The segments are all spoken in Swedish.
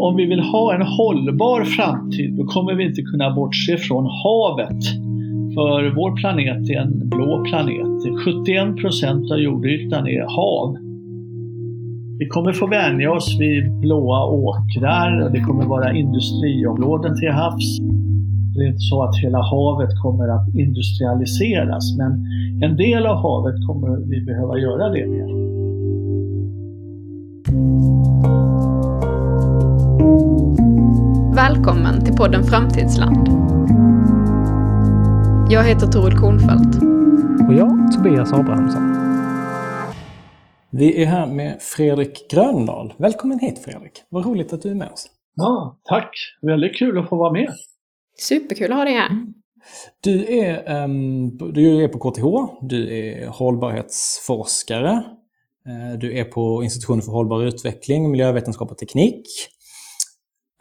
om vi vill ha en hållbar framtid då kommer vi inte kunna bortse från havet. För vår planet är en blå planet. 71 procent av jordytan är hav. Vi kommer få vänja oss vid blåa åkrar och det kommer vara industriområden till havs. Det är inte så att hela havet kommer att industrialiseras men en del av havet kommer vi behöva göra det med. Välkommen till podden Framtidsland. Jag heter Toril Kornfeldt. Och jag, Tobias Abrahamsson. Vi är här med Fredrik Gröndahl. Välkommen hit Fredrik! Vad roligt att du är med oss. Ja, tack! Väldigt kul att få vara med. Superkul att ha dig här. Du är, um, du är på KTH, du är hållbarhetsforskare, uh, du är på Institutionen för hållbar utveckling, miljövetenskap och teknik.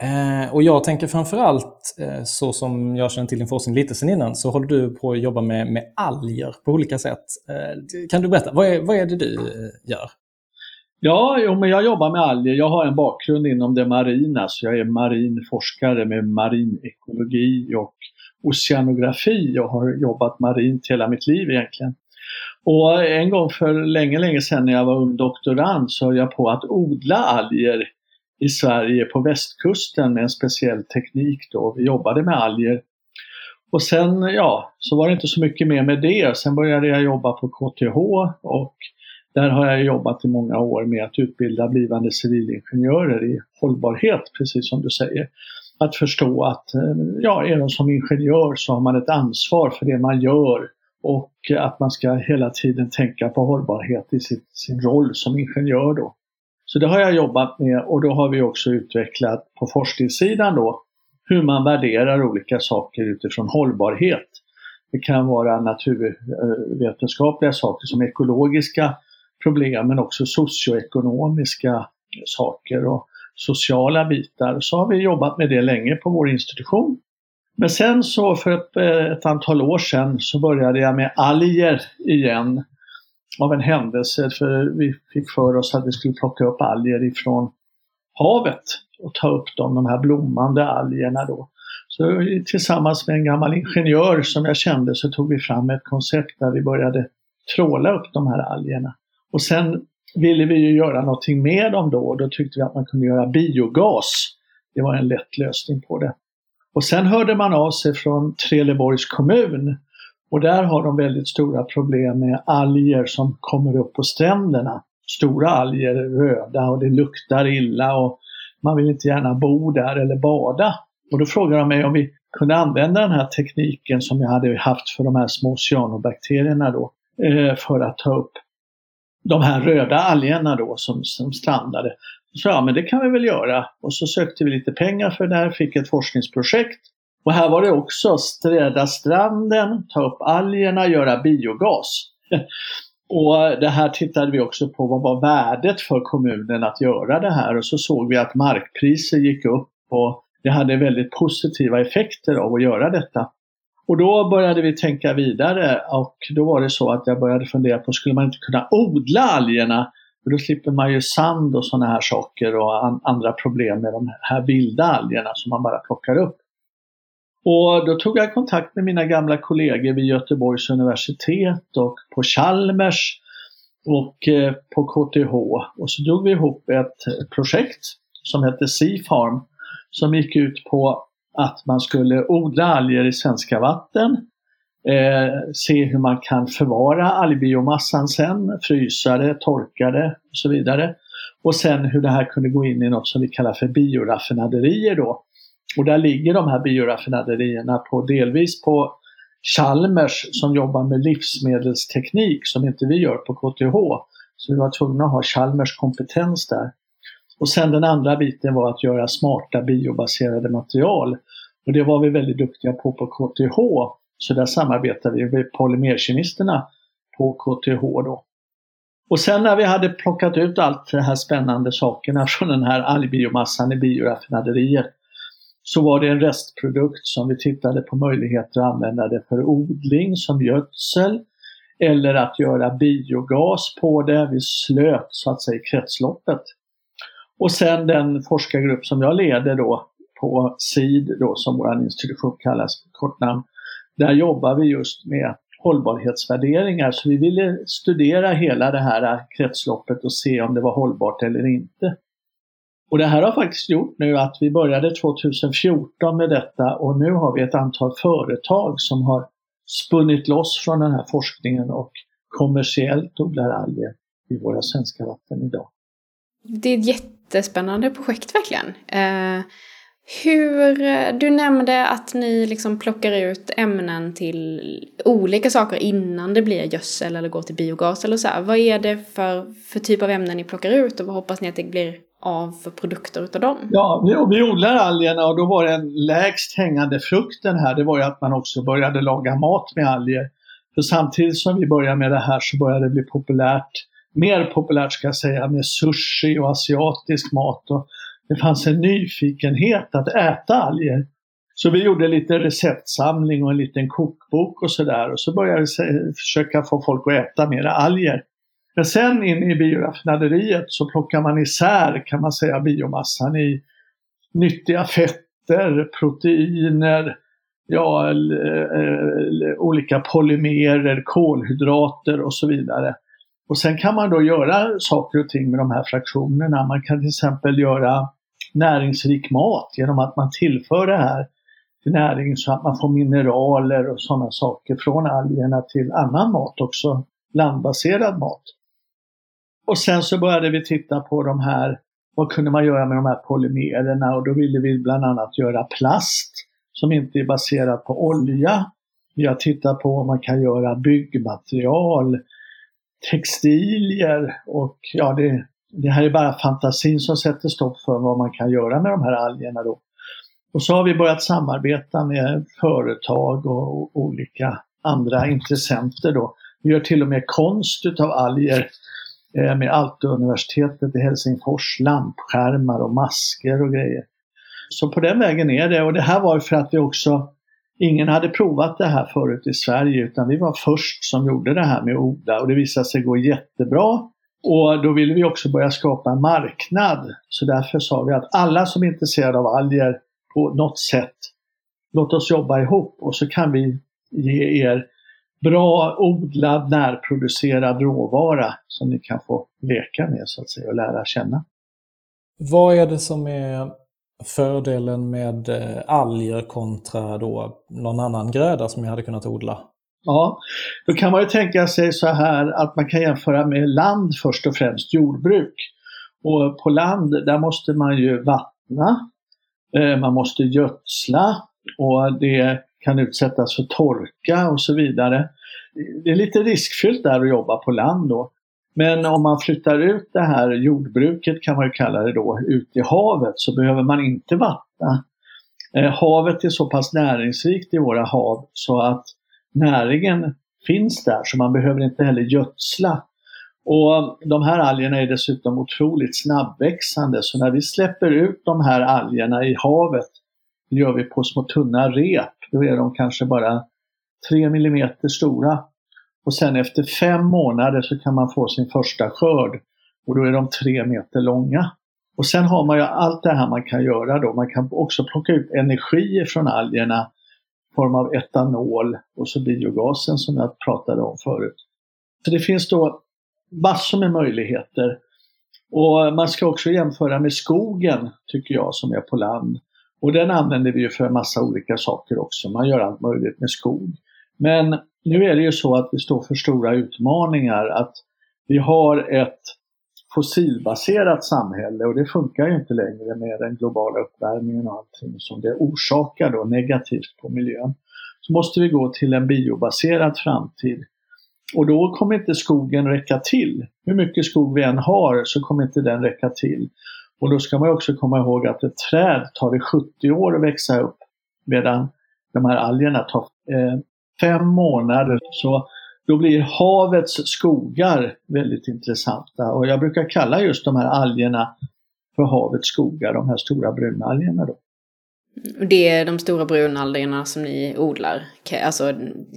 Eh, och jag tänker framförallt, eh, så som jag känner till din forskning lite sen innan, så håller du på att jobba med, med alger på olika sätt. Eh, kan du berätta, vad är, vad är det du eh, gör? Ja, jo, men jag jobbar med alger. Jag har en bakgrund inom det marina, så jag är marin forskare med marinekologi och oceanografi och har jobbat marint hela mitt liv egentligen. Och en gång för länge, länge sedan när jag var ung doktorand så höll jag på att odla alger i Sverige på västkusten med en speciell teknik då. Vi jobbade med alger. Och sen, ja, så var det inte så mycket mer med det. Sen började jag jobba på KTH och där har jag jobbat i många år med att utbilda blivande civilingenjörer i hållbarhet, precis som du säger. Att förstå att eh, ja, även som ingenjör så har man ett ansvar för det man gör och att man ska hela tiden tänka på hållbarhet i sitt, sin roll som ingenjör då. Så det har jag jobbat med och då har vi också utvecklat på forskningssidan då hur man värderar olika saker utifrån hållbarhet. Det kan vara naturvetenskapliga saker som ekologiska problem men också socioekonomiska saker och sociala bitar. Så har vi jobbat med det länge på vår institution. Men sen så för ett, eh, ett antal år sedan så började jag med alger igen av en händelse för vi fick för oss att vi skulle plocka upp alger ifrån havet och ta upp dem, de här blommande algerna då. Så tillsammans med en gammal ingenjör som jag kände så tog vi fram ett koncept där vi började tråla upp de här algerna. Och sen ville vi ju göra någonting med dem då och då tyckte vi att man kunde göra biogas. Det var en lätt lösning på det. Och sen hörde man av sig från Trelleborgs kommun och där har de väldigt stora problem med alger som kommer upp på stränderna. Stora alger, röda och det luktar illa och man vill inte gärna bo där eller bada. Och då frågade de mig om vi kunde använda den här tekniken som jag hade haft för de här små cyanobakterierna då eh, för att ta upp de här röda algerna då som, som strandade. Så ja, men det kan vi väl göra. Och så sökte vi lite pengar för det här, fick ett forskningsprojekt. Och här var det också städa stranden, ta upp algerna, göra biogas. och det här tittade vi också på, vad var värdet för kommunen att göra det här? Och så såg vi att markpriser gick upp och det hade väldigt positiva effekter av att göra detta. Och då började vi tänka vidare och då var det så att jag började fundera på, skulle man inte kunna odla algerna? För då slipper man ju sand och sådana här saker och an andra problem med de här vilda algerna som man bara plockar upp. Och då tog jag kontakt med mina gamla kollegor vid Göteborgs universitet och på Chalmers och eh, på KTH. Och så drog vi ihop ett projekt som hette Sea Farm som gick ut på att man skulle odla alger i svenska vatten, eh, se hur man kan förvara algbiomassan sen, frysa det, torka det och så vidare. Och sen hur det här kunde gå in i något som vi kallar för bioraffinaderier då. Och där ligger de här bioraffinaderierna på delvis på Chalmers som jobbar med livsmedelsteknik som inte vi gör på KTH. Så vi var tvungna att ha Chalmers kompetens där. Och sen den andra biten var att göra smarta biobaserade material. Och det var vi väldigt duktiga på på KTH. Så där samarbetade vi med polymerkemisterna på KTH då. Och sen när vi hade plockat ut allt de här spännande sakerna från den här algbiomassan i bioraffinaderiet så var det en restprodukt som vi tittade på möjligheter att använda det för odling som gödsel eller att göra biogas på det. Vi slöt så att säga kretsloppet. Och sen den forskargrupp som jag leder då på SID då som vår institution kallas kortnamn. Där jobbar vi just med hållbarhetsvärderingar så vi ville studera hela det här kretsloppet och se om det var hållbart eller inte. Och det här har faktiskt gjort nu att vi började 2014 med detta och nu har vi ett antal företag som har spunnit loss från den här forskningen och kommersiellt odlar alger i våra svenska vatten idag. Det är ett jättespännande projekt verkligen. Eh, hur, du nämnde att ni liksom plockar ut ämnen till olika saker innan det blir gödsel eller går till biogas eller så. Här. Vad är det för, för typ av ämnen ni plockar ut och vad hoppas ni att det blir av för produkter utav dem? Ja, vi, vi odlar algerna och då var den lägst hängande frukten här, det var ju att man också började laga mat med alger. För samtidigt som vi började med det här så började det bli populärt, mer populärt ska jag säga, med sushi och asiatisk mat. Och det fanns en nyfikenhet att äta alger. Så vi gjorde lite receptsamling och en liten kokbok och sådär och så började vi försöka få folk att äta mer alger. Men sen in i bioraffinaderiet så plockar man isär kan man säga biomassan i nyttiga fetter, proteiner, ja, eh, olika polymerer, kolhydrater och så vidare. Och sen kan man då göra saker och ting med de här fraktionerna. Man kan till exempel göra näringsrik mat genom att man tillför det här till näring så att man får mineraler och sådana saker från algerna till annan mat också, landbaserad mat. Och sen så började vi titta på de här, vad kunde man göra med de här polymererna och då ville vi bland annat göra plast som inte är baserad på olja. Vi har tittat på om man kan göra byggmaterial, textilier och ja, det, det här är bara fantasin som sätter stopp för vad man kan göra med de här algerna då. Och så har vi börjat samarbeta med företag och olika andra intressenter då. Vi gör till och med konst utav alger eh, med Aalto-universitetet i Helsingfors, lampskärmar och masker och grejer. Så på den vägen är det och det här var för att vi också Ingen hade provat det här förut i Sverige utan vi var först som gjorde det här med att odla och det visade sig gå jättebra. Och då ville vi också börja skapa en marknad. Så därför sa vi att alla som är intresserade av alger på något sätt, låt oss jobba ihop och så kan vi ge er bra odlad närproducerad råvara som ni kan få leka med så att säga och lära känna. Vad är det som är fördelen med eh, alger kontra då någon annan gröda som jag hade kunnat odla? Ja, då kan man ju tänka sig så här att man kan jämföra med land först och främst, jordbruk. Och på land där måste man ju vattna, eh, man måste gödsla och det kan utsättas för torka och så vidare. Det är lite riskfyllt där att jobba på land då. Men om man flyttar ut det här jordbruket kan man ju kalla det då, ut i havet så behöver man inte vattna. Eh, havet är så pass näringsrikt i våra hav så att näringen finns där så man behöver inte heller gödsla. Och de här algerna är dessutom otroligt snabbväxande så när vi släpper ut de här algerna i havet, det gör vi på små tunna rep, då är de kanske bara 3 mm stora. Och sen efter fem månader så kan man få sin första skörd och då är de 3 meter långa. Och sen har man ju allt det här man kan göra då. Man kan också plocka ut energi från algerna i form av etanol och så biogasen som jag pratade om förut. Så det finns då massor med möjligheter. Och man ska också jämföra med skogen, tycker jag, som är på land. Och den använder vi ju för en massa olika saker också. Man gör allt möjligt med skog. Men nu är det ju så att vi står för stora utmaningar. Att vi har ett fossilbaserat samhälle och det funkar ju inte längre med den globala uppvärmningen och allting som det orsakar då negativt på miljön. Så måste vi gå till en biobaserad framtid. Och då kommer inte skogen räcka till. Hur mycket skog vi än har så kommer inte den räcka till. Och då ska man också komma ihåg att ett träd tar det 70 år att växa upp medan de här algerna tar eh, fem månader. Så då blir havets skogar väldigt intressanta och jag brukar kalla just de här algerna för havets skogar, de här stora brunalgerna. Då. Det är de stora brunalgerna som ni odlar, alltså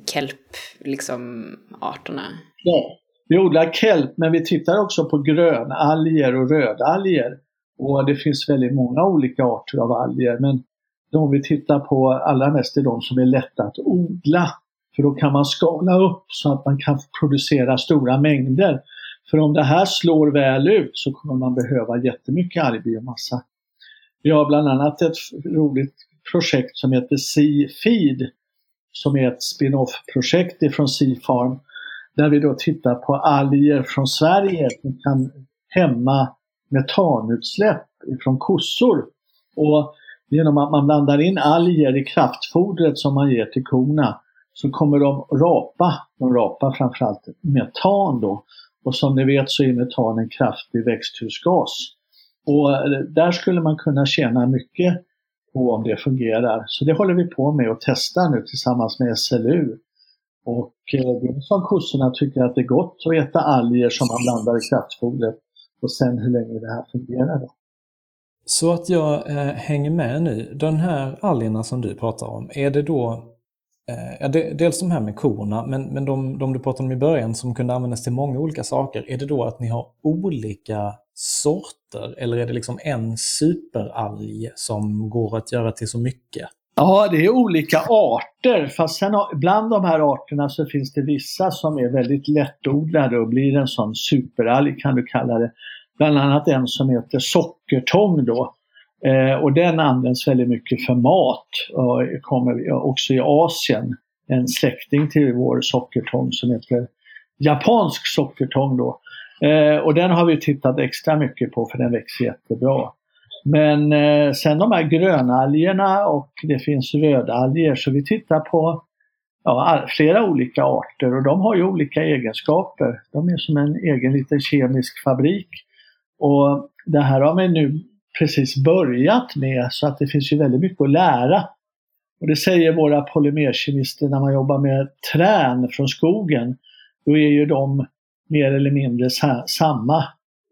kelp, liksom arterna? Ja, vi odlar kelp men vi tittar också på grönalger och rödalger. Och det finns väldigt många olika arter av alger men de vi tittar på allra mest är de som är lätta att odla. För då kan man skala upp så att man kan producera stora mängder. För om det här slår väl ut så kommer man behöva jättemycket algbiomassa. Vi har bland annat ett roligt projekt som heter Sea Feed som är ett spin-off-projekt ifrån Sea Farm där vi då tittar på alger från Sverige som kan hämma metanutsläpp från kossor. Och genom att man blandar in alger i kraftfodret som man ger till korna så kommer de rapa, de rapar framförallt metan då. Och som ni vet så är metan en kraftig växthusgas. Och eh, där skulle man kunna tjäna mycket på om det fungerar. Så det håller vi på med och testar nu tillsammans med SLU. Och eh, det är som kossorna tycker att det är gott att äta alger som man blandar i kraftfodret och sen hur länge det här fungerar. Då. Så att jag eh, hänger med nu. De här algerna som du pratar om, är det då eh, ja, det, dels de här med korna, men, men de, de du pratade om i början som kunde användas till många olika saker. Är det då att ni har olika sorter eller är det liksom en superalg som går att göra till så mycket? Ja, det är olika arter. Fast sen bland de här arterna så finns det vissa som är väldigt lättodlade och blir en sån superalg kan du kalla det. Bland annat en som heter sockertång då. Eh, och den används väldigt mycket för mat och kommer också i Asien. En släkting till vår sockertång som heter japansk sockertång då. Eh, och den har vi tittat extra mycket på för den växer jättebra. Men eh, sen de här grönalgerna och det finns rödalger så vi tittar på ja, flera olika arter och de har ju olika egenskaper. De är som en egen liten kemisk fabrik. Och det här har vi nu precis börjat med så att det finns ju väldigt mycket att lära. Och det säger våra polymerkemister när man jobbar med trän från skogen. Då är ju de mer eller mindre samma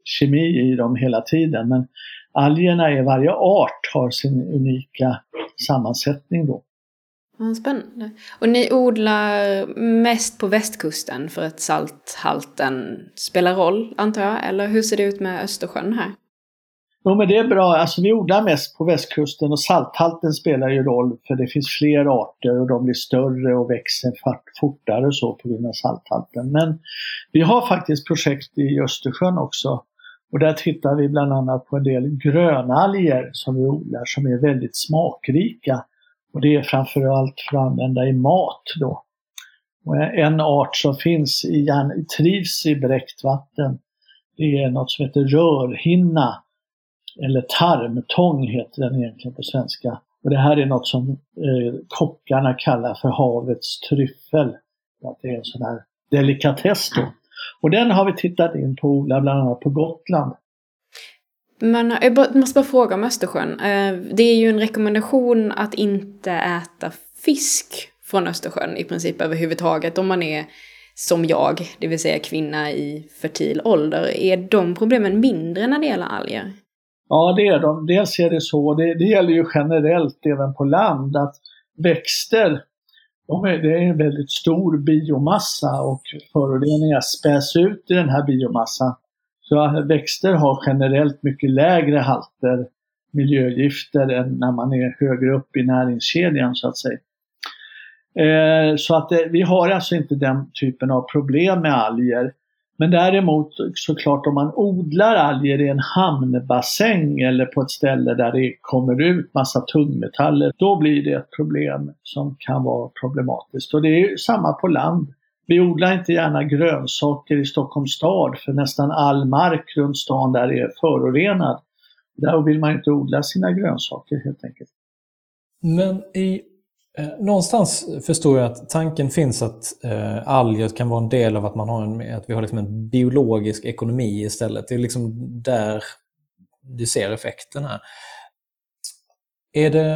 kemi i dem hela tiden. Men algerna är, varje art har sin unika sammansättning då. spännande. Och ni odlar mest på västkusten för att salthalten spelar roll, antar jag? Eller hur ser det ut med Östersjön här? Jo men det är bra. Alltså vi odlar mest på västkusten och salthalten spelar ju roll för det finns fler arter och de blir större och växer fortare och så på grund av salthalten. Men vi har faktiskt projekt i Östersjön också. Och där tittar vi bland annat på en del grönalger som vi odlar som är väldigt smakrika. Och det är framförallt för att använda i mat då. Och en art som finns i, trivs i bräckt vatten det är något som heter rörhinna eller tarmtång heter den egentligen på svenska. Och det här är något som eh, kockarna kallar för havets tryffel. Att det är en sån här delikatess då. Och den har vi tittat in på odla bland annat på Gotland. Men jag måste bara fråga om Östersjön. Eh, det är ju en rekommendation att inte äta fisk från Östersjön i princip överhuvudtaget om man är som jag, det vill säga kvinna i fertil ålder. Är de problemen mindre när det gäller alger? Ja, det är de. Dels är det så, det, det gäller ju generellt även på land, att växter, de är, det är en väldigt stor biomassa och föroreningar späs ut i den här biomassan. Så växter har generellt mycket lägre halter miljögifter än när man är högre upp i näringskedjan så att säga. Eh, så att det, vi har alltså inte den typen av problem med alger. Men däremot såklart om man odlar alger i en hamnbassäng eller på ett ställe där det kommer ut massa tungmetaller, då blir det ett problem som kan vara problematiskt. Och det är samma på land. Vi odlar inte gärna grönsaker i Stockholms stad för nästan all mark runt stan där är förorenad. Där vill man inte odla sina grönsaker helt enkelt. Men i Eh, någonstans förstår jag att tanken finns att eh, alger kan vara en del av att, man har en, att vi har liksom en biologisk ekonomi istället. Det är liksom där du ser effekten här. Är, det,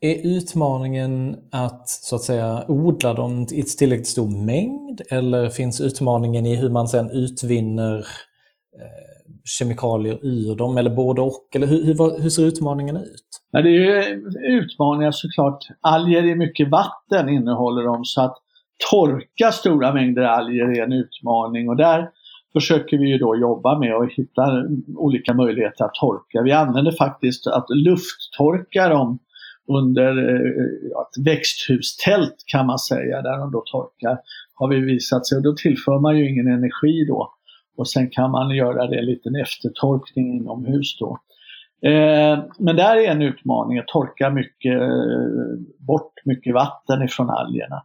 eh, är utmaningen att så att säga odla dem i tillräckligt stor mängd eller finns utmaningen i hur man sen utvinner eh, kemikalier ur dem eller både och? Eller hur, hur, hur ser utmaningen ut? Ja, det är utmaningar såklart. Alger är mycket vatten innehåller de så att torka stora mängder alger är en utmaning och där försöker vi ju då jobba med att hitta olika möjligheter att torka. Vi använder faktiskt att lufttorka dem under eh, ett växthustält kan man säga, där de då torkar, har vi visat sig. Och då tillför man ju ingen energi då. Och sen kan man göra det en liten eftertorkning inomhus då. Eh, men där är en utmaning att torka mycket, eh, bort mycket vatten ifrån algerna.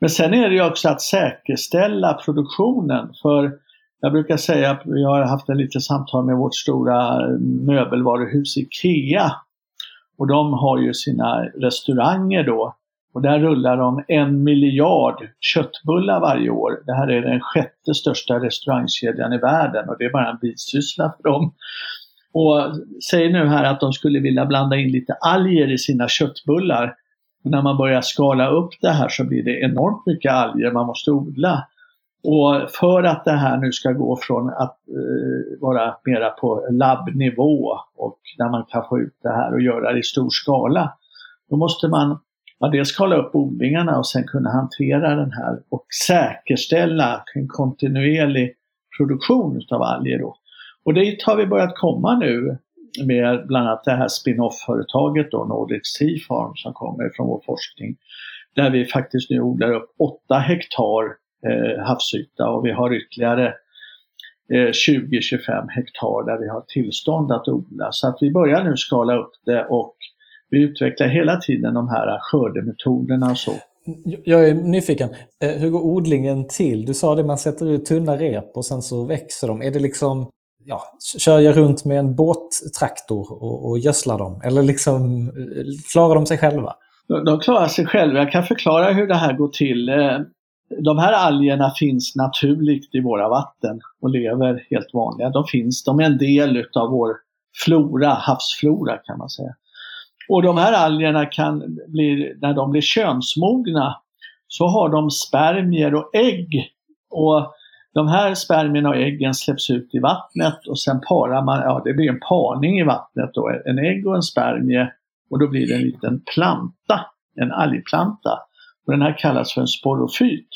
Men sen är det ju också att säkerställa produktionen. För jag brukar säga att vi har haft en liten samtal med vårt stora eh, möbelvaruhus IKEA. Och de har ju sina restauranger då. Och där rullar de en miljard köttbullar varje år. Det här är den sjätte största restaurangkedjan i världen och det är bara en bisyssla för dem. Och säg nu här att de skulle vilja blanda in lite alger i sina köttbullar. Och när man börjar skala upp det här så blir det enormt mycket alger man måste odla. Och för att det här nu ska gå från att eh, vara mera på labbnivå och där man kan få ut det här och göra det i stor skala. Då måste man ja, dels skala upp odlingarna och sen kunna hantera den här och säkerställa en kontinuerlig produktion utav alger. Då. Och dit har vi börjat komma nu med bland annat det här spin-off-företaget då, Nordic Sea Farm som kommer från vår forskning. Där vi faktiskt nu odlar upp 8 hektar eh, havsyta och vi har ytterligare eh, 20-25 hektar där vi har tillstånd att odla. Så att vi börjar nu skala upp det och vi utvecklar hela tiden de här skördemetoderna och så. Jag är nyfiken. Eh, hur går odlingen till? Du sa det, man sätter ut tunna rep och sen så växer de. Är det liksom ja, kör jag runt med en båttraktor och, och gödslar dem? Eller liksom, klarar de sig själva? De klarar sig själva. Jag kan förklara hur det här går till. Eh, de här algerna finns naturligt i våra vatten och lever helt vanliga. De finns, de är en del utav vår flora, havsflora kan man säga. Och de här algerna kan bli, när de blir könsmogna, så har de spermier och ägg. Och de här spermierna och äggen släpps ut i vattnet och sen parar man, ja det blir en parning i vattnet då, en ägg och en spermie och då blir det en liten planta, en algplanta. Och den här kallas för en sporofyt.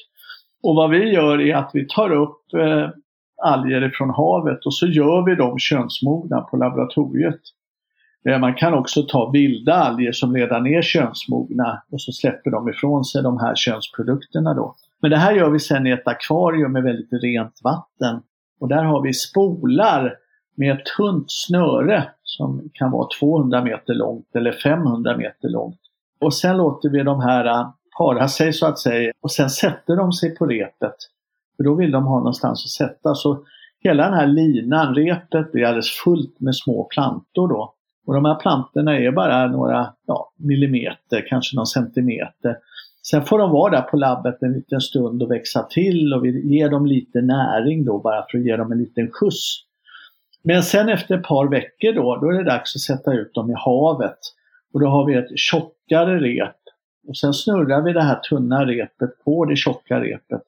Och vad vi gör är att vi tar upp eh, alger från havet och så gör vi dem könsmogna på laboratoriet. Eh, man kan också ta vilda alger som redan är könsmogna och så släpper de ifrån sig de här könsprodukterna då. Men det här gör vi sen i ett akvarium med väldigt rent vatten. Och där har vi spolar med ett tunt snöre som kan vara 200 meter långt eller 500 meter långt. Och sen låter vi de här eh, para sig så att säga och sen sätter de sig på repet. För då vill de ha någonstans att sätta. Så hela den här linan, repet, blir alldeles fullt med små plantor då. Och de här plantorna är bara några ja, millimeter, kanske någon centimeter. Sen får de vara där på labbet en liten stund och växa till och vi ger dem lite näring då bara för att ge dem en liten skjuts. Men sen efter ett par veckor då, då är det dags att sätta ut dem i havet. Och då har vi ett tjockare rep. Och sen snurrar vi det här tunna repet på det tjocka repet.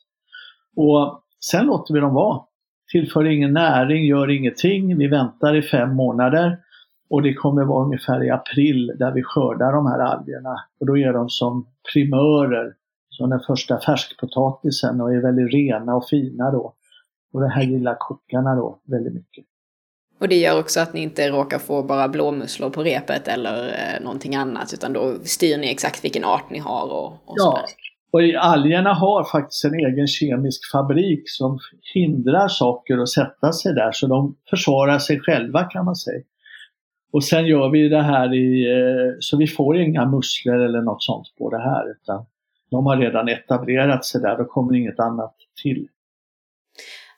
Och sen låter vi dem vara. Tillför ingen näring, gör ingenting. Vi väntar i fem månader. Och det kommer vara ungefär i april där vi skördar de här algerna. Och då är de som primörer, som den första färskpotatisen och är väldigt rena och fina då. Och det här gillar kockarna då väldigt mycket. Och det gör också att ni inte råkar få bara blåmusslor på repet eller eh, någonting annat utan då styr ni exakt vilken art ni har och, och Ja, och algerna har faktiskt en egen kemisk fabrik som hindrar saker att sätta sig där så de försvarar sig själva kan man säga. Och sen gör vi det här i, eh, så vi får inga musslor eller något sånt på det här utan de har redan etablerat sig där, då kommer inget annat till.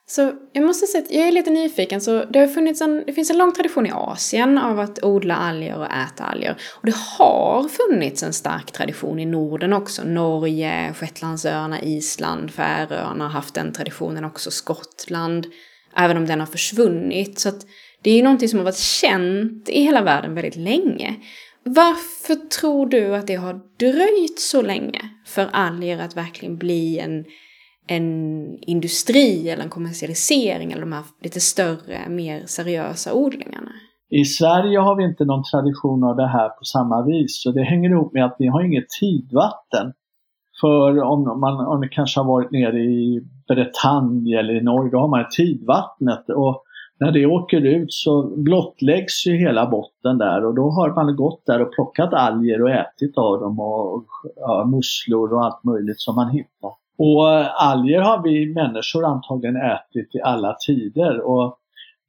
Så jag måste säga att jag är lite nyfiken. Så det, har funnits en, det finns en lång tradition i Asien av att odla alger och äta alger. Och det har funnits en stark tradition i Norden också. Norge, Shetlandsöarna, Island, Färöarna har haft den traditionen också. Skottland, även om den har försvunnit. Så att det är ju någonting som har varit känt i hela världen väldigt länge. Varför tror du att det har dröjt så länge för alger att verkligen bli en, en industri eller en kommersialisering eller de här lite större, mer seriösa odlingarna? I Sverige har vi inte någon tradition av det här på samma vis. Så det hänger ihop med att vi har inget tidvatten För om man, om det kanske har varit nere i Bretagne eller i Norge, då har man tidvattnet. Och när det åker ut så blottläggs ju hela botten där och då har man gått där och plockat alger och ätit av dem och ja, musslor och allt möjligt som man hittar. Och eh, alger har vi människor antagligen ätit i alla tider och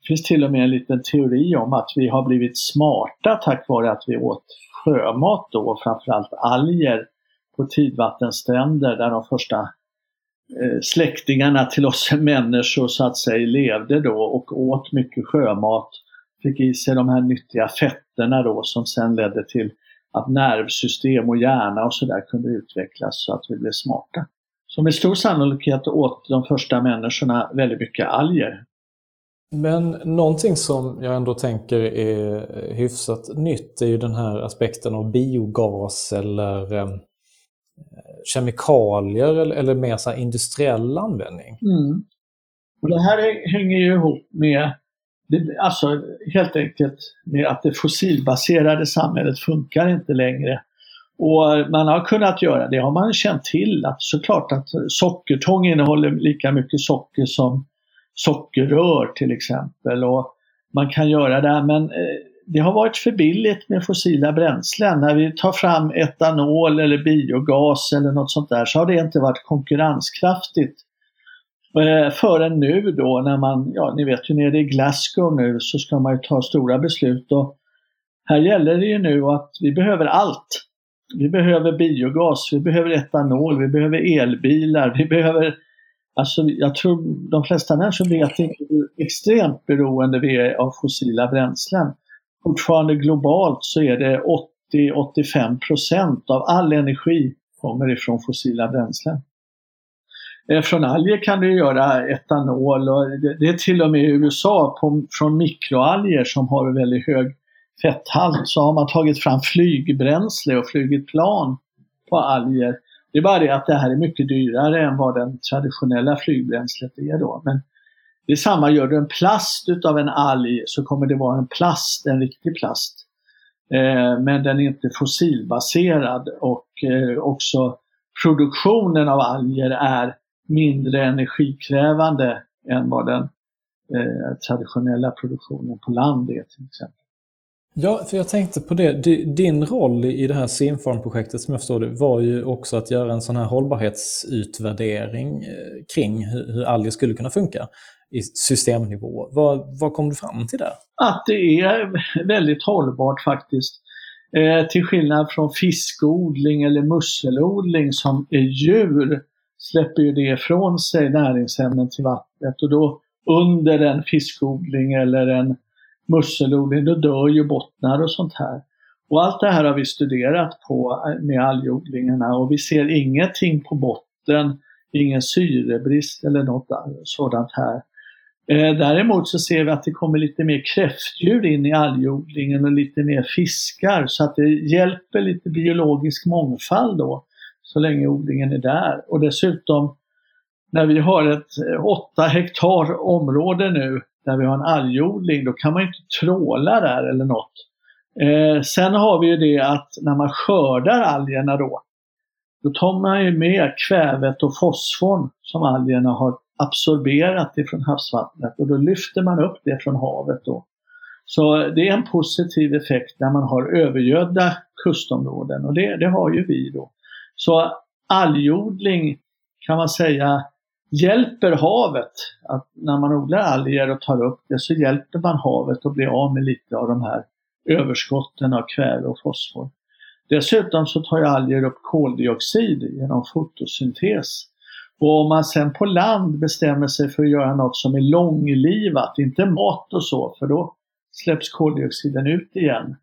det finns till och med en liten teori om att vi har blivit smarta tack vare att vi åt sjömat då, framförallt alger på tidvattenstränder där de första Eh, släktingarna till oss människor så att säga levde då och åt mycket sjömat. Fick i sig de här nyttiga fetterna då som sen ledde till att nervsystem och hjärna och sådär kunde utvecklas så att vi blev smarta. Så med stor sannolikhet åt de första människorna väldigt mycket alger. Men någonting som jag ändå tänker är hyfsat nytt är ju den här aspekten av biogas eller eh, kemikalier eller, eller mer så industriell användning. Mm. Och det här hänger ju ihop med alltså helt enkelt med att det fossilbaserade samhället funkar inte längre. Och man har kunnat göra det, har man känt till att såklart att sockertång innehåller lika mycket socker som sockerrör till exempel. Och man kan göra det, men eh, det har varit för billigt med fossila bränslen. När vi tar fram etanol eller biogas eller något sånt där så har det inte varit konkurrenskraftigt. Eh, förrän nu då när man, ja ni vet ju nere i Glasgow nu så ska man ju ta stora beslut och här gäller det ju nu att vi behöver allt. Vi behöver biogas, vi behöver etanol, vi behöver elbilar, vi behöver Alltså jag tror de flesta människor vet inte hur extremt beroende vi är av fossila bränslen. Fortfarande globalt så är det 80-85 procent av all energi kommer ifrån fossila bränslen. Eh, från alger kan du göra etanol och det är till och med i USA på, från mikroalger som har väldigt hög fetthalt så har man tagit fram flygbränsle och flugit plan på alger. Det är bara det att det här är mycket dyrare än vad den traditionella flygbränslet är då. Men Detsamma, gör du en plast utav en alg så kommer det vara en plast, en riktig plast. Eh, men den är inte fossilbaserad och eh, också produktionen av alger är mindre energikrävande än vad den eh, traditionella produktionen på land är till exempel. Ja, för jag tänkte på det. Din roll i det här Simfarm-projektet som jag förstår det var ju också att göra en sån här hållbarhetsutvärdering eh, kring hur alger skulle kunna funka i systemnivå. Vad, vad kom du fram till där? Att det är väldigt hållbart faktiskt. Eh, till skillnad från fiskodling eller musselodling som är djur släpper ju det ifrån sig näringsämnen till vattnet och då under en fiskodling eller en musselodling då dör ju bottnar och sånt här. Och allt det här har vi studerat på eh, med algodlingarna och vi ser ingenting på botten, ingen syrebrist eller något sådant här. Eh, däremot så ser vi att det kommer lite mer kräftdjur in i algodlingen och lite mer fiskar så att det hjälper lite biologisk mångfald då så länge odlingen är där. Och dessutom när vi har ett eh, 8 hektar område nu där vi har en algodling, då kan man inte tråla där eller något. Eh, sen har vi ju det att när man skördar algerna då, då tar man ju med kvävet och fosforn som algerna har absorberat ifrån havsvattnet och då lyfter man upp det från havet då. Så det är en positiv effekt när man har övergödda kustområden och det, det har ju vi då. Så algodling kan man säga hjälper havet. Att när man odlar alger och tar upp det så hjälper man havet att bli av med lite av de här överskotten av kväve och fosfor. Dessutom så tar ju alger upp koldioxid genom fotosyntes. Och om man sen på land bestämmer sig för att göra något som är långlivat, inte mat och så, för då släpps koldioxiden ut igen.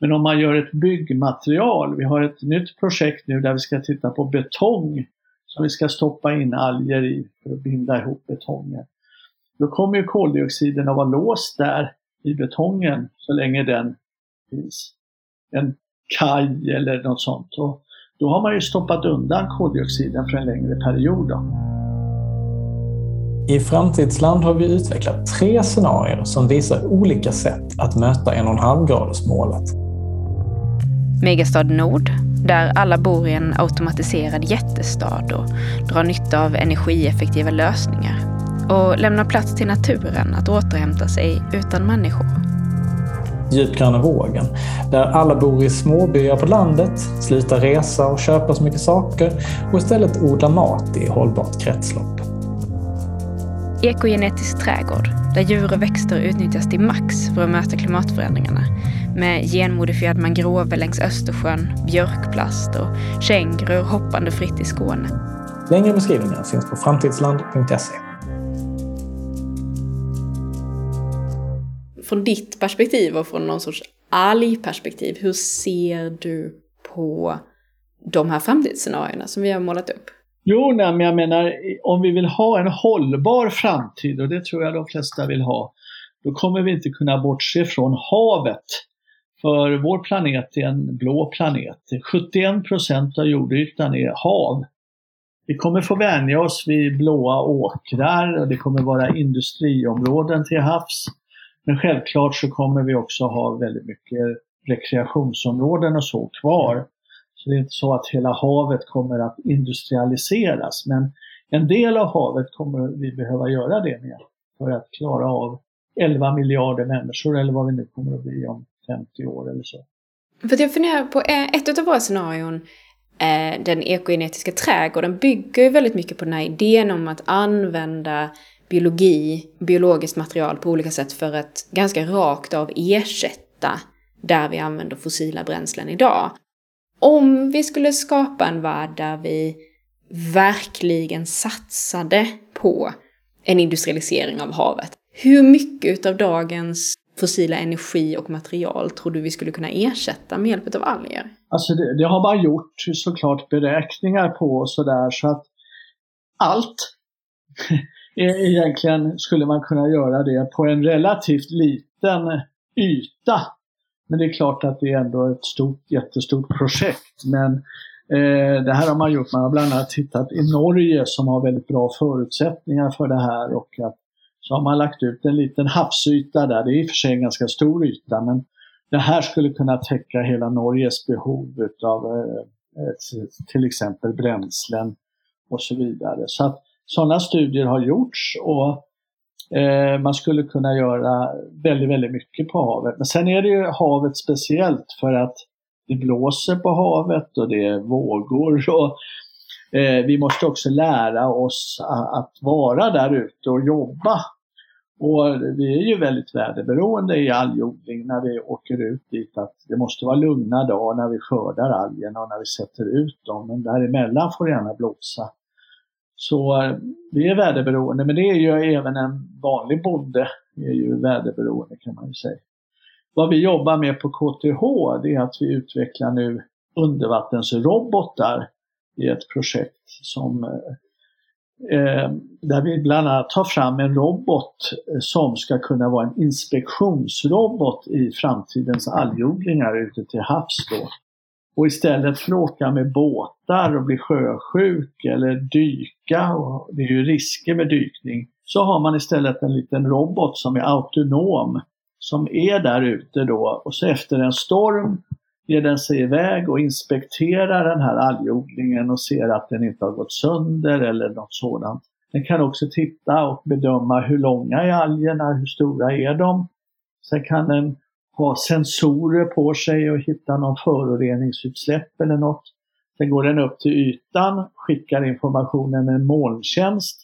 Men om man gör ett byggmaterial, vi har ett nytt projekt nu där vi ska titta på betong som vi ska stoppa in alger i för att binda ihop betongen. Då kommer ju koldioxiden att vara låst där i betongen så länge den finns. En kaj eller något sånt. Och då har man ju stoppat undan koldioxiden för en längre period. Då. I Framtidsland har vi utvecklat tre scenarier som visar olika sätt att möta 1,5-gradersmålet. Megastad Nord, där alla bor i en automatiserad jättestad och drar nytta av energieffektiva lösningar och lämnar plats till naturen att återhämta sig utan människor. Djupgröna vågen, där alla bor i småbyar på landet, slutar resa och köpa så mycket saker och istället odlar mat i hållbart kretslopp. Ekogenetisk trädgård, där djur och växter utnyttjas till max för att möta klimatförändringarna med genmodifierad mangrove längs Östersjön, björkplast och kängurur hoppande fritt i Skåne. Längre beskrivningar finns på framtidsland.se. Från ditt perspektiv och från någon sorts algperspektiv, hur ser du på de här framtidsscenarierna som vi har målat upp? Jo, nej, men jag menar om vi vill ha en hållbar framtid, och det tror jag de flesta vill ha, då kommer vi inte kunna bortse från havet. För vår planet är en blå planet. 71 procent av jordytan är hav. Vi kommer få vänja oss vid blåa åkrar och det kommer vara industriområden till havs. Men självklart så kommer vi också ha väldigt mycket rekreationsområden och så kvar. Så det är inte så att hela havet kommer att industrialiseras men en del av havet kommer vi behöva göra det med för att klara av 11 miljarder människor eller vad vi nu kommer att bli om 50 år eller så. För jag funderar på eh, ett av våra scenarion, eh, den ekogenetiska trädgården, bygger ju väldigt mycket på den här idén om att använda biologi, biologiskt material på olika sätt för att ganska rakt av ersätta där vi använder fossila bränslen idag. Om vi skulle skapa en värld där vi verkligen satsade på en industrialisering av havet, hur mycket av dagens fossila energi och material tror du vi skulle kunna ersätta med hjälp av alger? Alltså det, det har man gjort såklart beräkningar på och sådär så att allt egentligen skulle man kunna göra det på en relativt liten yta. Men det är klart att det är ändå ett stort, jättestort projekt. Men eh, det här har man gjort. Man har bland annat tittat i Norge som har väldigt bra förutsättningar för det här och att så har man lagt ut en liten havsyta där. Det är i och för sig en ganska stor yta men det här skulle kunna täcka hela Norges behov av eh, till exempel bränslen och så vidare. Så att sådana studier har gjorts och eh, man skulle kunna göra väldigt, väldigt mycket på havet. Men sen är det ju havet speciellt för att det blåser på havet och det är vågor och Eh, vi måste också lära oss att vara där ute och jobba. Och vi är ju väldigt väderberoende i algodling när vi åker ut dit att det måste vara lugna dagar när vi skördar algerna och när vi sätter ut dem. Men däremellan får det gärna blåsa. Så eh, vi är väderberoende, men det är ju även en vanlig bonde är ju väderberoende kan man ju säga. Vad vi jobbar med på KTH det är att vi utvecklar nu undervattensrobotar i ett projekt som eh, eh där vi bland annat tar fram en robot eh, som ska kunna vara en inspektionsrobot i framtidens algodlingar ute till havs då. Och istället för att åka med båtar och bli sjösjuk eller dyka, och det är ju risker med dykning, så har man istället en liten robot som är autonom som är där ute då och så efter en storm ger den sig iväg och inspekterar den här algodlingen och ser att den inte har gått sönder eller något sådant. Den kan också titta och bedöma hur långa är algerna, hur stora är de? Sen kan den ha sensorer på sig och hitta någon föroreningsutsläpp eller något. Sen går den upp till ytan, skickar informationen med molntjänst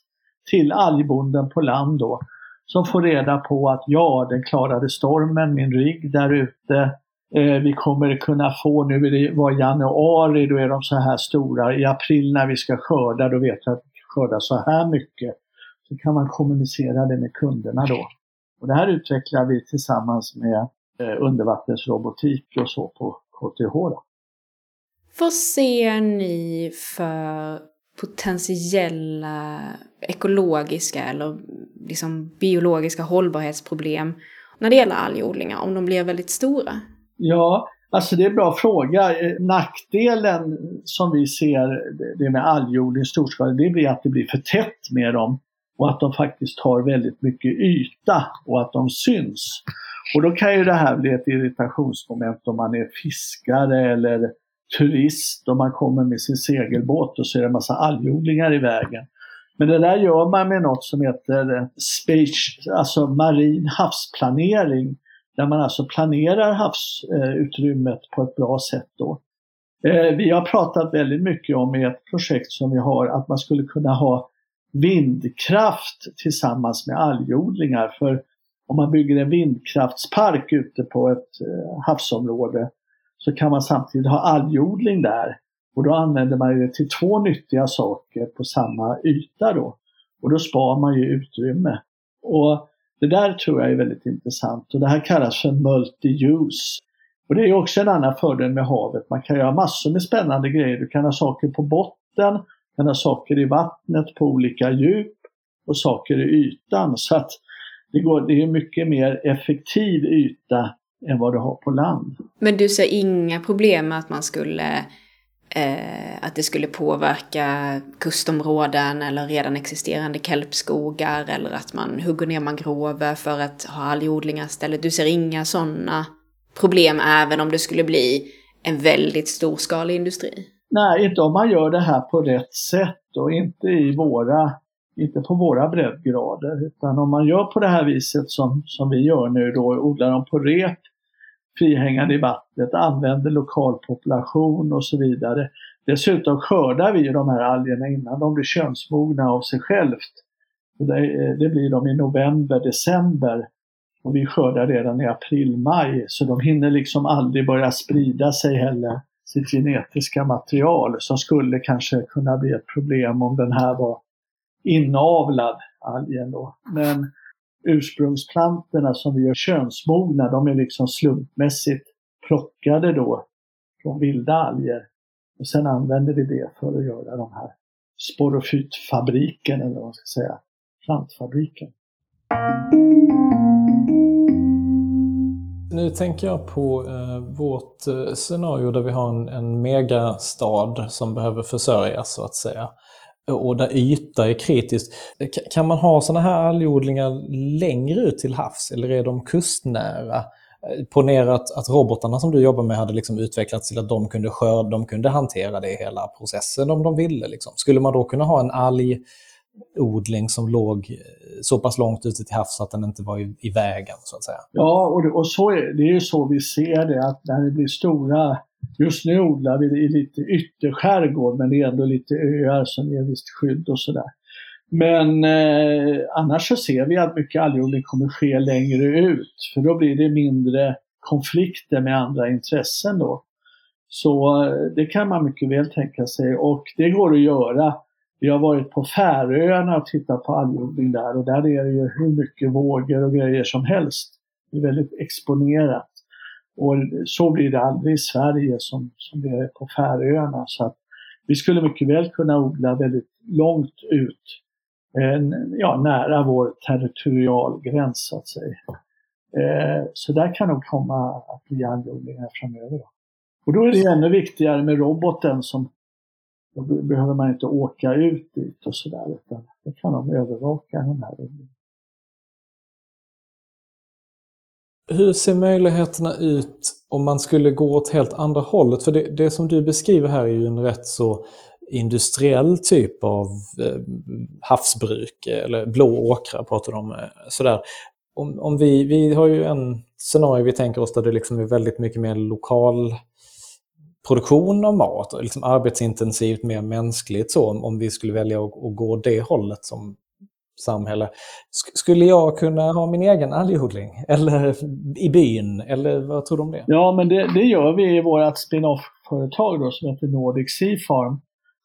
till algbonden på land då, som får reda på att ja, den klarade stormen, min rygg där ute, Eh, vi kommer kunna få, nu är det var januari, då är de så här stora. I april när vi ska skörda, då vet jag att vi skördar så här mycket. Så kan man kommunicera det med kunderna då. Och det här utvecklar vi tillsammans med undervattensrobotik och så på KTH. Då. Vad ser ni för potentiella ekologiska eller liksom biologiska hållbarhetsproblem när det gäller algodlingar om de blir väldigt stora? Ja, alltså det är en bra fråga. Eh, nackdelen som vi ser det med algodling storskalig, det blir att det blir för tätt med dem och att de faktiskt tar väldigt mycket yta och att de syns. Och då kan ju det här bli ett irritationsmoment om man är fiskare eller turist och man kommer med sin segelbåt och så är det en massa algodlingar i vägen. Men det där gör man med något som heter eh, space, alltså marin havsplanering. Där man alltså planerar havsutrymmet på ett bra sätt då. Eh, vi har pratat väldigt mycket om i ett projekt som vi har att man skulle kunna ha vindkraft tillsammans med algodlingar. För om man bygger en vindkraftspark ute på ett eh, havsområde så kan man samtidigt ha algodling där. Och då använder man det till två nyttiga saker på samma yta då. Och då spar man ju utrymme. Och det där tror jag är väldigt intressant och det här kallas för multi-use. Och det är också en annan fördel med havet. Man kan göra massor med spännande grejer. Du kan ha saker på botten, du kan ha saker i vattnet på olika djup och saker i ytan. Så att det, går, det är mycket mer effektiv yta än vad du har på land. Men du ser inga problem med att man skulle eh, att det skulle påverka kustområden eller redan existerande kelpskogar eller att man hugger ner mangrover för att ha algodlingar istället. Du ser inga sådana problem även om det skulle bli en väldigt storskalig industri? Nej, inte om man gör det här på rätt sätt och inte i våra inte på våra breddgrader utan om man gör på det här viset som, som vi gör nu då, odlar dem på rep frihängande i vattnet, använder lokalpopulation och så vidare. Dessutom skördar vi de här algerna innan de blir könsmogna av sig självt. Det, det blir de i november, december och vi skördar redan i april, maj så de hinner liksom aldrig börja sprida sig heller, sitt genetiska material som skulle kanske kunna bli ett problem om den här var inavlad algen då. Men ursprungsplantorna som vi gör könsmogna, de är liksom slumpmässigt plockade då från vilda alger. Och sen använder vi det för att göra de här sporofytfabriken eller vad man ska säga, plantfabriken. Nu tänker jag på eh, vårt eh, scenario där vi har en, en megastad som behöver försörjas så att säga och där yta är kritiskt. Kan man ha sådana här algodlingar längre ut till havs eller är de kustnära? Eh, ponera att, att robotarna som du jobbar med hade liksom utvecklats till att de kunde skörda, de kunde hantera det hela processen om de ville. Liksom. Skulle man då kunna ha en algodling som låg eh, så pass långt ute till havs att den inte var i, i vägen så att säga? Ja, och, det, och så är, det är ju så vi ser det att när det blir stora Just nu odlar vi i lite ytterskärgård men det är ändå lite öar som ger visst skydd och sådär. Men eh, annars så ser vi att mycket algodling kommer ske längre ut för då blir det mindre konflikter med andra intressen då. Så eh, det kan man mycket väl tänka sig och det går att göra. Vi har varit på Färöarna och tittat på algodling där och där är det ju hur mycket vågor och grejer som helst. Det är väldigt exponerat. Och så blir det aldrig i Sverige som, som det är på Färöarna. Så att vi skulle mycket väl kunna odla väldigt långt ut, eh, ja, nära vår territorialgräns så att säga. Eh, så där kan nog komma att bli anläggningar framöver. Och då är det ännu viktigare med roboten som då behöver man inte åka ut dit och sådär utan då kan de övervaka den här odlingen. Hur ser möjligheterna ut om man skulle gå åt helt andra hållet? För det, det som du beskriver här är ju en rätt så industriell typ av eh, havsbruk, eller blå åkrar pratar de om. Eh, sådär. Om, om vi, vi har ju en scenario vi tänker oss där det liksom är väldigt mycket mer lokal produktion av mat, liksom arbetsintensivt, mer mänskligt så, om vi skulle välja att, att gå det hållet som samhälle. Skulle jag kunna ha min egen algodling? Eller i byn? Eller vad tror du om det? Ja, men det, det gör vi i vårt spin-off-företag som heter Nordic Sea Farm.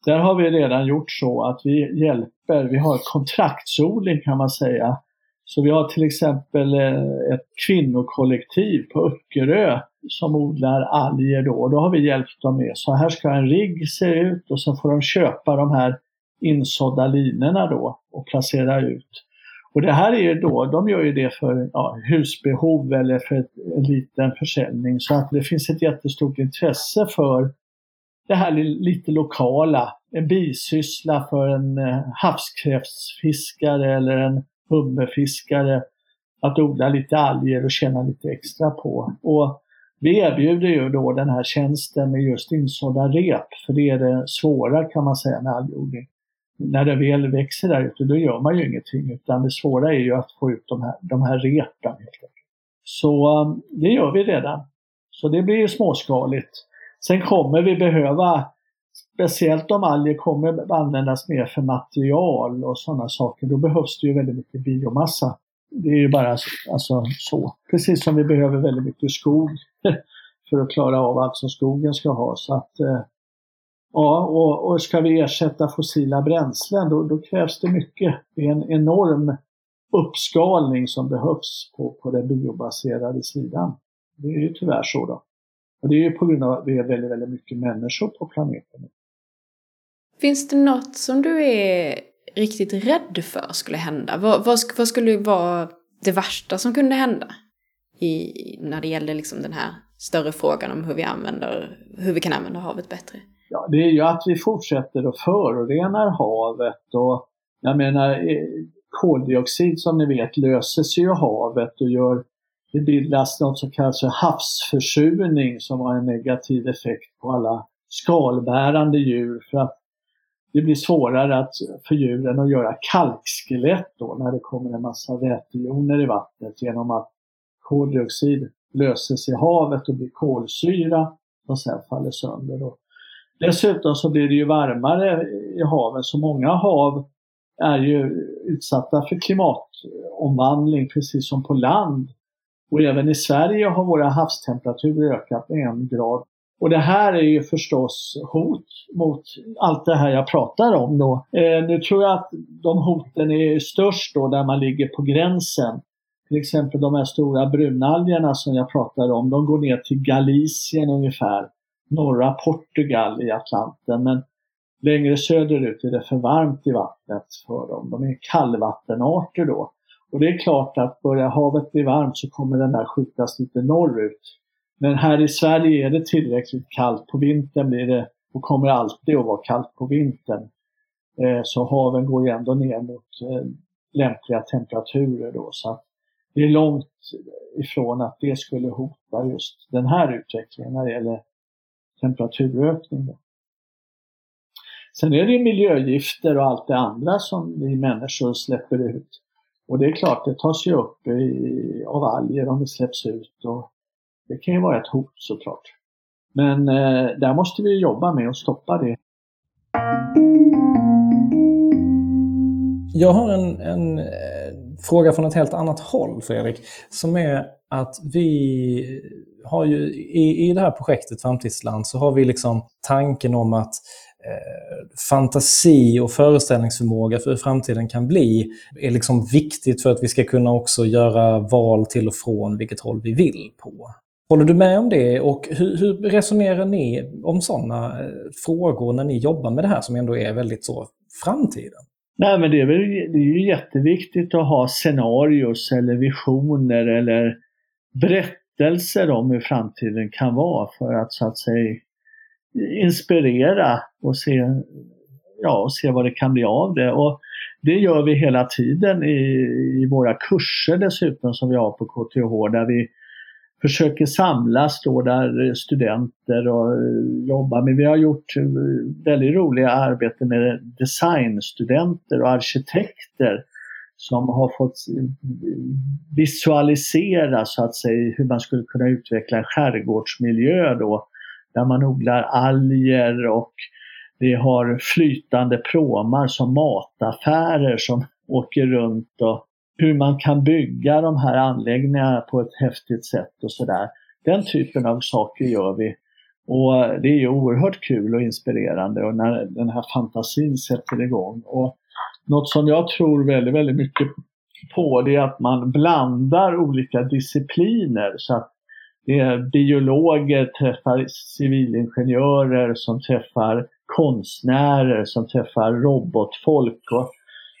Där har vi redan gjort så att vi hjälper, vi har kontraktsodling kan man säga. Så vi har till exempel eh, ett kvinnokollektiv på Öckerö som odlar alger då. Då har vi hjälpt dem med, så här ska en rigg se ut och så får de köpa de här insådda linorna då och placera ut. Och det här är ju då, de gör ju det för ja, husbehov eller för ett, en liten försäljning så att det finns ett jättestort intresse för det här lite lokala, en bisyssla för en eh, havskräftsfiskare eller en hummerfiskare att odla lite alger och tjäna lite extra på. Och vi erbjuder ju då den här tjänsten med just insådda rep, för det är det svåra kan man säga med algodling. När det väl växer där ute, då gör man ju ingenting, utan det svåra är ju att få ut de här, de här repen. Så um, det gör vi redan. Så det blir ju småskaligt. Sen kommer vi behöva, speciellt om alger kommer användas mer för material och sådana saker, då behövs det ju väldigt mycket biomassa. Det är ju bara alltså, så. Precis som vi behöver väldigt mycket skog för att klara av allt som skogen ska ha. Så att, eh, ja, och, och ska vi ersätta fossila bränslen då, då, krävs det mycket. Det är en enorm uppskalning som behövs på, på den biobaserade sidan. Det är ju tyvärr så då. Och det är ju på grund av att det är väldigt, väldigt mycket människor på planeten. Finns det något som du är riktigt rädd för skulle hända? Vad, vad, vad skulle vara det värsta som kunde hända? I, när det gäller liksom den här större frågan om hur vi, använder, hur vi kan använda havet bättre? Ja, det är ju att vi fortsätter att förorena havet och jag menar eh, koldioxid som ni vet löses ju i havet och gör det bildas något som kallas för havsförsurning som har en negativ effekt på alla skalbärande djur för att det blir svårare att, för djuren att göra kalkskelett då när det kommer en massa vätejoner i vattnet genom att koldioxid löses i havet och blir kolsyra och sen faller sönder. Och Dessutom så blir det ju varmare i haven så många hav är ju utsatta för klimatomvandling precis som på land. Och även i Sverige har våra havstemperaturer ökat med en grad. Och det här är ju förstås hot mot allt det här jag pratar om då. Eh, nu tror jag att de hoten är störst då där man ligger på gränsen. Till exempel de här stora brunalgerna som jag pratade om, de går ner till Galicien ungefär, norra Portugal i Atlanten. Men längre söderut är det för varmt i vattnet för dem. De är kallvattenarter då. Och det är klart att börjar havet bli varmt så kommer den där skjutas lite norrut. Men här i Sverige är det tillräckligt kallt. På vintern blir det, och kommer alltid att vara kallt på vintern. Eh, så haven går ju ändå ner mot eh, lämpliga temperaturer då. Så det är långt ifrån att det skulle hota just den här utvecklingen när det gäller temperaturökning. Då. Sen är det miljögifter och allt det andra som vi människor släpper ut. Och det är klart, det tas ju upp i, av alger om det släpps ut. Och det kan ju vara ett hot såklart. Men eh, där måste vi jobba med att stoppa det. Jag har en, en eh, fråga från ett helt annat håll, Fredrik, som är att vi har ju i, i det här projektet Framtidsland så har vi liksom tanken om att eh, fantasi och föreställningsförmåga för hur framtiden kan bli är liksom viktigt för att vi ska kunna också göra val till och från vilket håll vi vill på. Håller du med om det och hur, hur resonerar ni om sådana eh, frågor när ni jobbar med det här som ändå är väldigt så framtiden? Nej men det är, väl, det är ju jätteviktigt att ha scenarios eller visioner eller berättelser om hur framtiden kan vara för att så att säga inspirera och se, ja, och se vad det kan bli av det. Och det gör vi hela tiden i, i våra kurser dessutom som vi har på KTH där vi försöker samlas då där eh, studenter och eh, jobbar med. Vi har gjort eh, väldigt roliga arbeten med designstudenter och arkitekter som har fått visualisera så att säga hur man skulle kunna utveckla en skärgårdsmiljö då där man odlar alger och vi har flytande pråmar som mataffärer som åker runt och hur man kan bygga de här anläggningarna på ett häftigt sätt och sådär. Den typen av saker gör vi. Och det är ju oerhört kul och inspirerande och när den här fantasin sätter igång. Och något som jag tror väldigt, väldigt mycket på det är att man blandar olika discipliner. Så att det är biologer träffar civilingenjörer som träffar konstnärer som träffar robotfolk. Och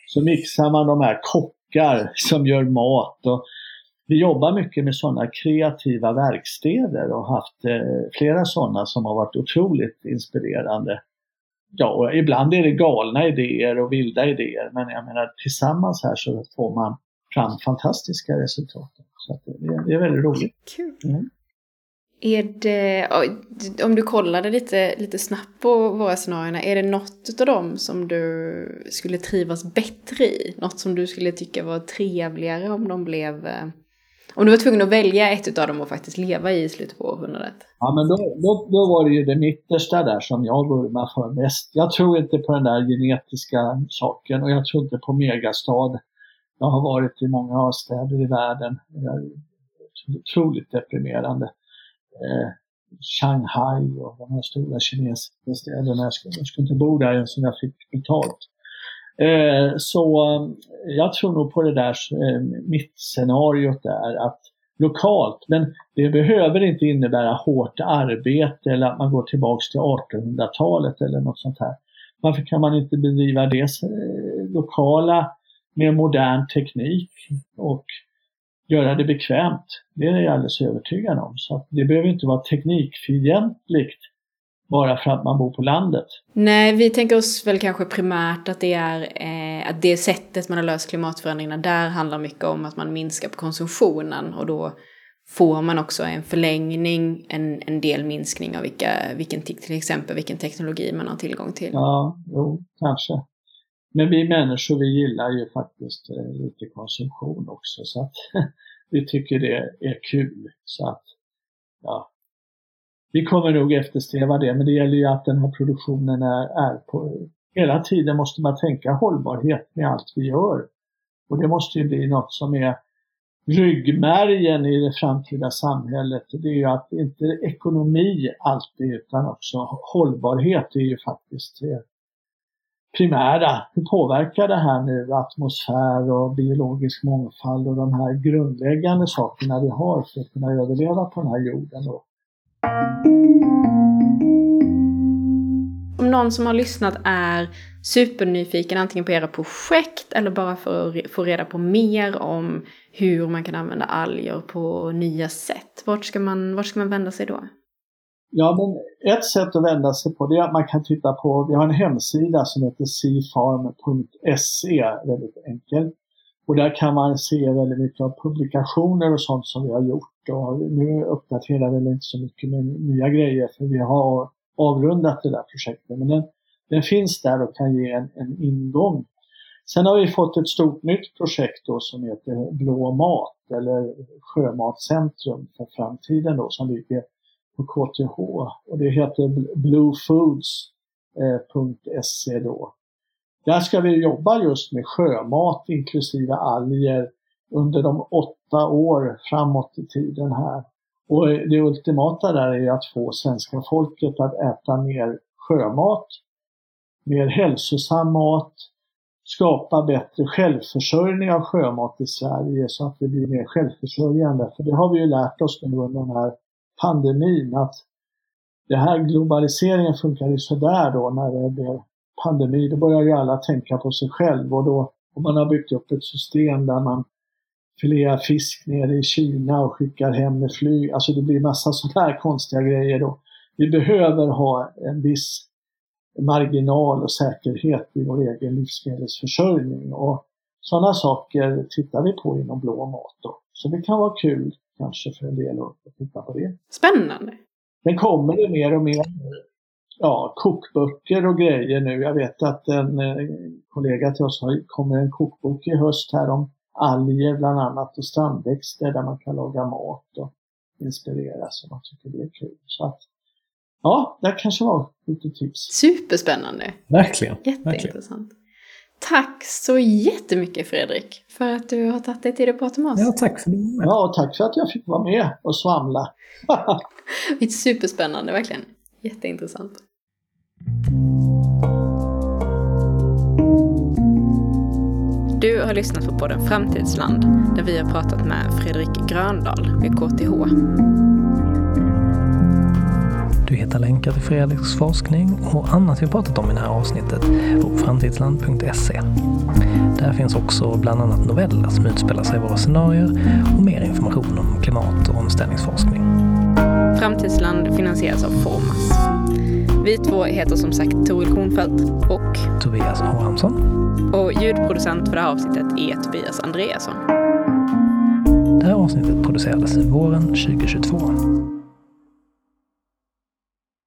så mixar man de här kockar som gör mat. Och vi jobbar mycket med sådana kreativa verkstäder och haft eh, flera sådana som har varit otroligt inspirerande. Ja, och ibland är det galna idéer och vilda idéer men jag menar tillsammans här så får man fram fantastiska resultat. Så det, det, är väldigt roligt. Kul. Mm. Är det, om du kollade lite, lite snabbt på våra scenarierna, är det något av dem som du skulle trivas bättre i? Något som du skulle tycka var trevligare om de blev... Eh, om du var tvungen att välja ett av dem och faktiskt leva i i slutet på århundradet? Ja, men då, då, då var det ju det mittersta där som jag vurmar för mest. Jag tror inte på den där genetiska saken och jag tror inte på megastad. Jag har varit i många städer i världen. Det är otroligt deprimerande eh, Shanghai och de här stora kinesiska städerna. Jag skulle, jag skulle inte bo där ens om jag fick betalt. Eh, så eh, jag tror nog på det där eh, mittscenariot där att lokalt, men det behöver inte innebära hårt arbete eller att man går tillbaks till 1800-talet eller något sånt här. Varför kan man inte bedriva det eh, lokala med modern teknik och göra det bekvämt. Det är jag alldeles övertygad om. Så det behöver inte vara teknikfientligt bara för att man bor på landet. Nej, vi tänker oss väl kanske primärt att det är eh, att det sättet man har löst klimatförändringarna där handlar mycket om att man minskar på konsumtionen och då får man också en förlängning, en, en del minskning av vilka, vilken, till exempel vilken teknologi man har tillgång till. Ja, jo, kanske. Men vi människor vi gillar ju faktiskt eh, lite konsumtion också så att vi tycker det är kul. Så att, ja. Vi kommer nog eftersträva det men det gäller ju att den här produktionen är, är på... Hela tiden måste man tänka hållbarhet med allt vi gör. Och det måste ju bli något som är ryggmärgen i det framtida samhället. Det är ju att inte ekonomi alltid utan också hållbarhet är ju faktiskt eh, primära. Hur påverkar det här nu atmosfär och biologisk mångfald och de här grundläggande sakerna vi har för att kunna överleva på den här jorden? Då? Om någon som har lyssnat är supernyfiken antingen på era projekt eller bara för att få reda på mer om hur man kan använda alger på nya sätt, vart ska man, vart ska man vända sig då? Ja, men ett sätt att vända sig på det är att man kan titta på, vi har en hemsida som heter seafarm.se, väldigt enkel. Och där kan man se väldigt mycket av publikationer och sånt som vi har gjort. Och nu uppdaterar vi inte så mycket med nya grejer för vi har avrundat det där projektet. Men den, den finns där och kan ge en, en ingång. Sen har vi fått ett stort nytt projekt då som heter Blå mat eller Sjömatcentrum för framtiden då som ligger på KTH och det heter bluefoods.se eh, då. Där ska vi jobba just med sjömat inklusive alger under de åtta år framåt i tiden här. Och eh, det ultimata där är att få svenska folket att äta mer sjömat, mer hälsosam mat, skapa bättre självförsörjning av sjömat i Sverige så att vi blir mer självförsörjande. För det har vi ju lärt oss nu under den här pandemin att det här globaliseringen funkar ju sådär då när det blir pandemi. Då börjar ju alla tänka på sig själv och då och man har byggt upp ett system där man filear fisk nere i Kina och skickar hem med flyg. Alltså det blir massa sådana här konstiga grejer då. Vi behöver ha en viss marginal och säkerhet i vår egen livsmedelsförsörjning och sådana saker tittar vi på inom blå mat då. Så det kan vara kul kanske för en del att titta på det. Spännande! Sen kommer det mer och mer ja, kokböcker och grejer nu. Jag vet att en eh, kollega till oss har kommer en kokbok i höst här om alger bland annat och strandväxter där man kan laga mat och inspireras och man tycker det är kul. Så att, ja, det kanske var lite tips. Superspännande! Verkligen! Jätteintressant. Verkligen. Tack så jättemycket Fredrik för att du har tagit dig tid att prata med oss. Ja, tack för det. Ja, och tack för att jag fick vara med och svamla. det är superspännande, verkligen. Jätteintressant. Du har lyssnat på podden Framtidsland där vi har pratat med Fredrik Gröndahl vid KTH. Du hittar länkar till Fredriks forskning och annat vi pratat om i det här avsnittet på framtidsland.se. Där finns också bland annat noveller som utspelar sig i våra scenarier och mer information om klimat och omställningsforskning. Framtidsland finansieras av Formas. Vi två heter som sagt Toril Kornfeldt och Tobias Abrahamsson. Och ljudproducent för det här avsnittet är Tobias Andreasson. Det här avsnittet producerades våren 2022.